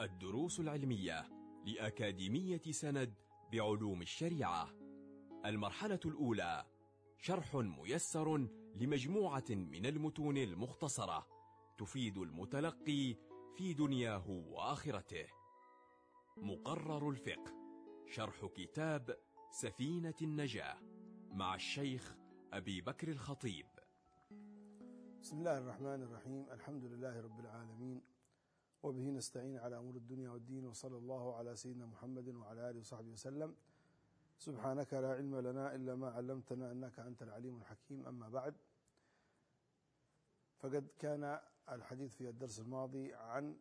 الدروس العلمية لأكاديمية سند بعلوم الشريعة. المرحلة الأولى شرح ميسر لمجموعة من المتون المختصرة تفيد المتلقي في دنياه وآخرته. مقرر الفقه شرح كتاب سفينة النجاة مع الشيخ أبي بكر الخطيب. بسم الله الرحمن الرحيم. الحمد لله رب العالمين. وبه نستعين على أمور الدنيا والدين وصلى الله على سيدنا محمد وعلى آله وصحبه وسلم. سبحانك لا علم لنا إلا ما علمتنا أنك أنت العليم الحكيم. أما بعد فقد كان الحديث في الدرس الماضي عن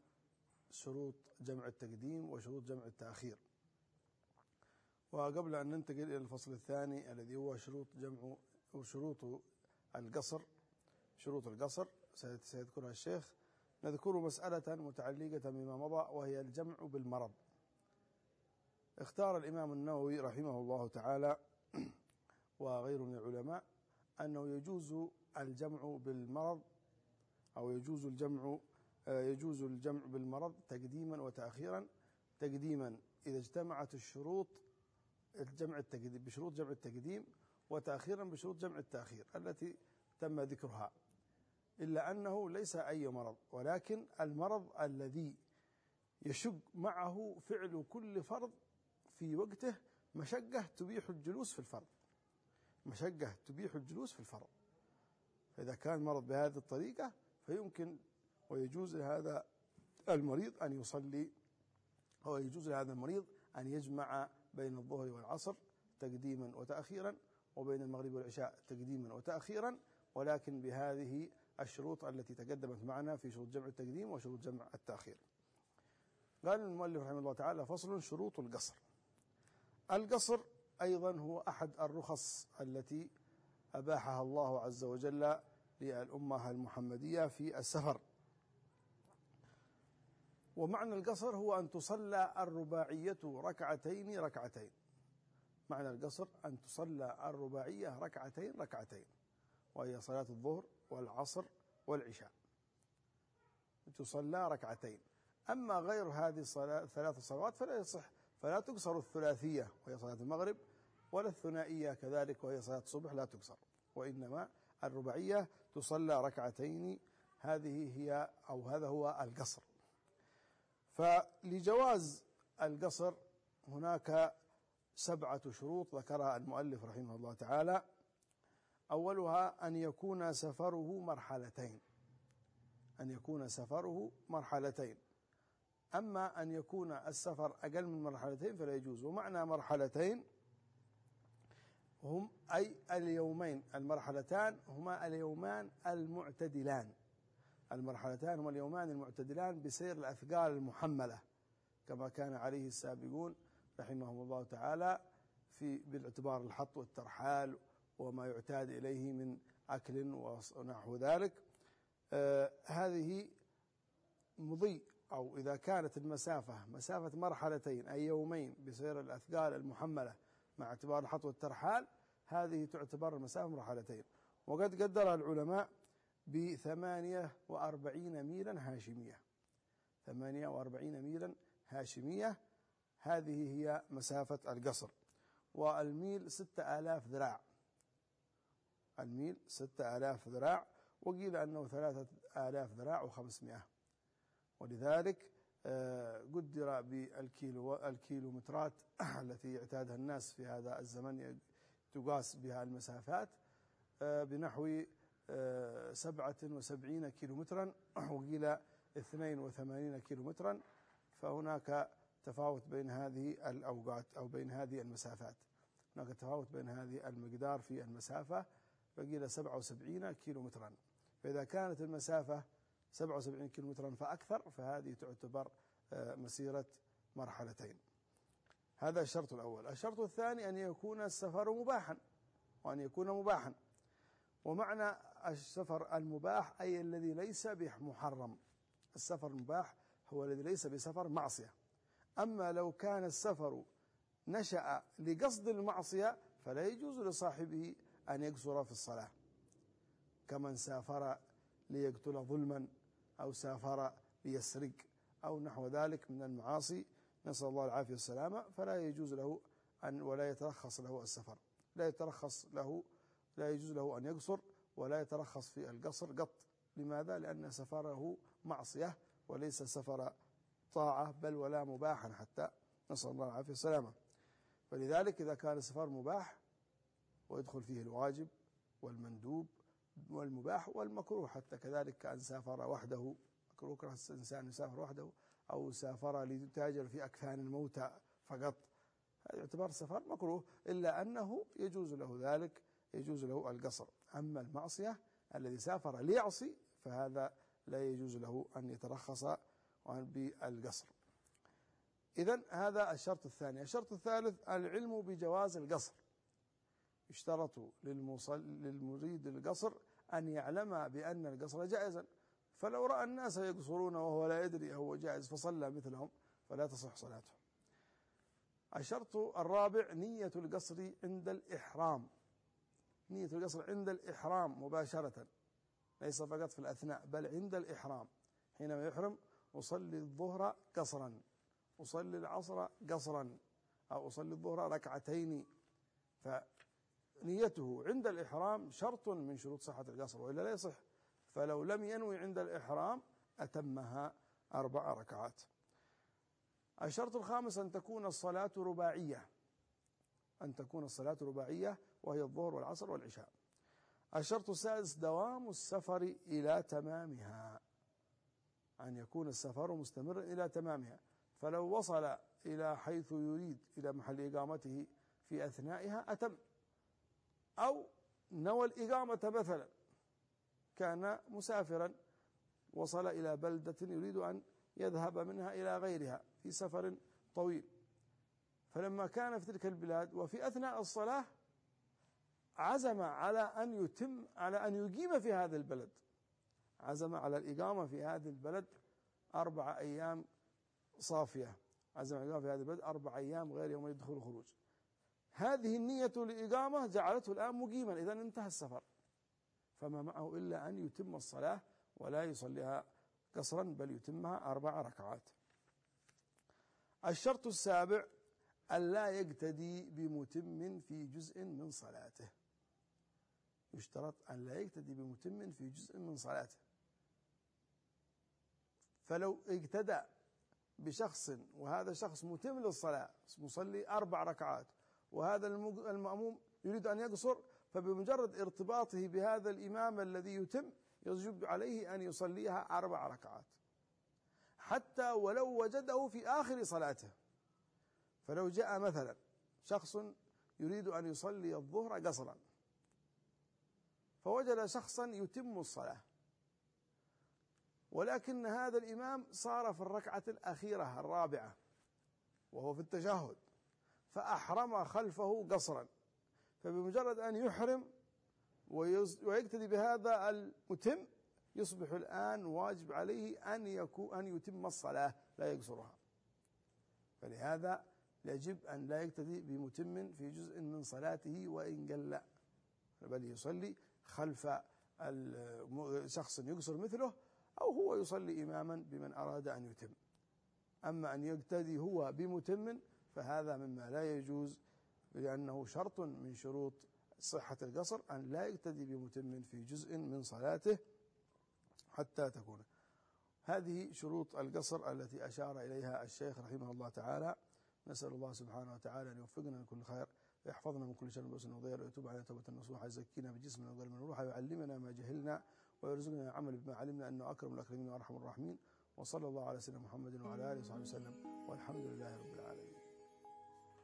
شروط جمع التقديم وشروط جمع التأخير. وقبل أن ننتقل إلى الفصل الثاني الذي هو شروط جمع وشروط القصر شروط القصر سيذكرها الشيخ. نذكر مسألة متعلقة بما مضى وهي الجمع بالمرض. اختار الإمام النووي رحمه الله تعالى وغيره من العلماء أنه يجوز الجمع بالمرض أو يجوز الجمع يجوز الجمع بالمرض تقديما وتأخيرا. تقديما إذا اجتمعت الشروط الجمع التقديم بشروط جمع التقديم وتأخيرا بشروط جمع التأخير التي تم ذكرها. إلا أنه ليس أي مرض ولكن المرض الذي يشق معه فعل كل فرض في وقته مشقة تبيح الجلوس في الفرض. مشقة تبيح الجلوس في الفرض. فإذا كان مرض بهذه الطريقة فيمكن ويجوز لهذا المريض أن يصلي أو يجوز لهذا المريض أن يجمع بين الظهر والعصر تقديما وتأخيرا وبين المغرب والعشاء تقديما وتأخيرا ولكن بهذه الشروط التي تقدمت معنا في شروط جمع التقديم وشروط جمع التأخير. قال المؤلف رحمه الله تعالى فصل شروط القصر. القصر أيضا هو أحد الرخص التي أباحها الله عز وجل للأمة المحمدية في السفر. ومعنى القصر هو أن تصلى الرباعية ركعتين ركعتين. معنى القصر أن تصلى الرباعية ركعتين ركعتين. وهي صلاة الظهر والعصر والعشاء. تصلى ركعتين. أما غير هذه الصلاة ثلاث صلوات فلا يصح. فلا تقصر الثلاثية وهي صلاة المغرب ولا الثنائية كذلك وهي صلاة الصبح لا تقصر. وإنما الرباعية تصلى ركعتين. هذه هي أو هذا هو القصر. فلجواز القصر هناك سبعة شروط ذكرها المؤلف رحمه الله تعالى. أولها أن يكون سفره مرحلتين. أن يكون سفره مرحلتين. أما أن يكون السفر أقل من مرحلتين فلا يجوز. ومعنى مرحلتين هم أي اليومين. المرحلتان هما اليومان المعتدلان. المرحلتان هما اليومان المعتدلان بسير الأثقال المحملة. كما كان عليه السابقون رحمهم الله تعالى في بالاعتبار الحط والترحال وما يعتاد إليه من أكل ونحو ذلك. آه هذه مضي أو إذا كانت المسافة مسافة مرحلتين أي يومين بسير الأثقال المحملة مع اعتبار الحط والترحال هذه تعتبر المسافة مرحلتين. وقد قدرها العلماء بثمانية وأربعين ميلا هاشمية. ثمانية وأربعين ميلا هاشمية هذه هي مسافة القصر. والميل ستة آلاف ذراع. الميل ستة آلاف ذراع وقيل أنه ثلاثة آلاف ذراع وخمسمائة. ولذلك قدر بالكيلو الكيلومترات التي يعتادها الناس في هذا الزمن تقاس بها المسافات بنحو سبعة وسبعين كيلومترا وقيل اثنين وثمانين كيلومترا. فهناك تفاوت بين هذه الأوقات أو بين هذه المسافات. هناك تفاوت بين هذه المقدار في المسافة فقيل 77 كيلو مترا فإذا كانت المسافة 77 كيلو مترا فأكثر فهذه تعتبر مسيرة مرحلتين. هذا الشرط الأول. الشرط الثاني أن يكون السفر مباحا وأن يكون مباحا. ومعنى السفر المباح أي الذي ليس بمحرم. السفر المباح هو الذي ليس بسفر معصية. أما لو كان السفر نشأ لقصد المعصية فلا يجوز لصاحبه أن يقصر في الصلاة. كمن سافر ليقتل ظلما أو سافر ليسرق أو نحو ذلك من المعاصي نسأل الله العافية والسلامة. فلا يجوز له أن ولا يترخص له السفر. لا يترخص له لا يجوز له أن يقصر ولا يترخص في القصر قط. لماذا؟ لأن سفره معصية وليس سفر طاعة بل ولا مباحا حتى. نسأل الله العافية والسلامة. فلذلك إذا كان السفر مباح ويدخل فيه الواجب والمندوب والمباح والمكروه حتى كذلك كأن سافر وحده مكروه الإنسان يسافر وحده أو سافر ليتاجر في أكفان الموتى فقط. هذا يعتبر سفر مكروه إلا أنه يجوز له ذلك يجوز له القصر. أما المعصية الذي سافر ليعصي فهذا لا يجوز له أن يترخص بالقصر. إذا هذا الشرط الثاني. الشرط الثالث العلم بجواز القصر. يشترط للمريد القصر أن يعلم بأن القصر جائزا. فلو رأى الناس يقصرون وهو لا يدري هو جائز فصلى مثلهم فلا تصح صلاته الشرط الرابع نية القصر عند الإحرام. نية القصر عند الإحرام مباشرة ليس فقط في الأثناء بل عند الإحرام. حينما يحرم أصلي الظهر قصرا. أصلي العصر قصرا. أو أصلي الظهر ركعتين. فنيته عند الإحرام شرط من شروط صحة القصر وإلا لا يصح. فلو لم ينوي عند الإحرام أتمها أربع ركعات. الشرط الخامس أن تكون الصلاة رباعية. أن تكون الصلاة رباعية وهي الظهر والعصر والعشاء. الشرط السادس دوام السفر إلى تمامها. أن يكون السفر مستمرا إلى تمامها. فلو وصل إلى حيث يريد إلى محل إقامته في أثنائها أتم. أو نوى الإقامة مثلا. كان مسافرا وصل إلى بلدة يريد أن يذهب منها إلى غيرها في سفر طويل. فلما كان في تلك البلاد وفي أثناء الصلاة عزم على أن يتم على أن يقيم في هذا البلد. عزم على الإقامة في هذا البلد أربع أيام صافية. عزم على الإقامة في هذا البلد أربع أيام غير يوم يدخل الخروج. هذه النية للإقامة جعلته الآن مقيما. إذا انتهى السفر. فما معه إلا أن يتم الصلاة ولا يصليها قصرا بل يتمها أربع ركعات. الشرط السابع ألا يقتدي بمتم في جزء من صلاته. يشترط أن لا يقتدي بمتم في جزء من صلاته. فلو اقتدى بشخص وهذا شخص متم للصلاة مصلي أربع ركعات وهذا المأموم يريد أن يقصر فبمجرد ارتباطه بهذا الإمام الذي يتم يجب عليه أن يصليها أربع ركعات. حتى ولو وجده في آخر صلاته. فلو جاء مثلا شخص يريد أن يصلي الظهر قصرا. فوجد شخصا يتم الصلاة. ولكن هذا الإمام صار في الركعة الأخيرة الرابعة وهو في التشهد. فأحرم خلفه قصرا. فبمجرد أن يحرم ويقتدي بهذا المتم يصبح الآن واجب عليه أن يكون أن يتم الصلاة لا يقصرها. فلهذا يجب أن لا يقتدي بمتم في جزء من صلاته وإن قل. بل يصلي خلف شخص يقصر مثله أو هو يصلي إماما بمن أراد أن يتم. أما أن يقتدي هو بمتم فهذا مما لا يجوز لأنه شرط من شروط صحة القصر أن لا يقتدي بمتم في جزء من صلاته حتى تكون. هذه شروط القصر التي أشار إليها الشيخ رحمه الله تعالى. نسأل الله سبحانه وتعالى أن يوفقنا لكل خير ويحفظنا من كل شر وسن وضير ويتوب علينا توبة نصوحة يزكينا بجسمنا من روحه ويعلمنا ما جهلنا ويرزقنا العمل بما علمنا أنه أكرم الأكرمين وأرحم الراحمين. وصلى الله على سيدنا محمد وعلى آله وصحبه وسلم. والحمد لله رب العالمين.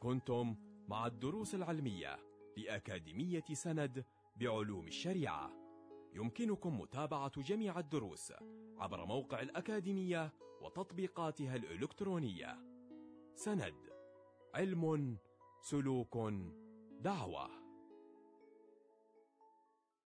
كنتم مع الدروس العلمية لأكاديمية سند بعلوم الشريعة. يمكنكم متابعة جميع الدروس عبر موقع الأكاديمية وتطبيقاتها الإلكترونية. سند علم سلوك دعوة.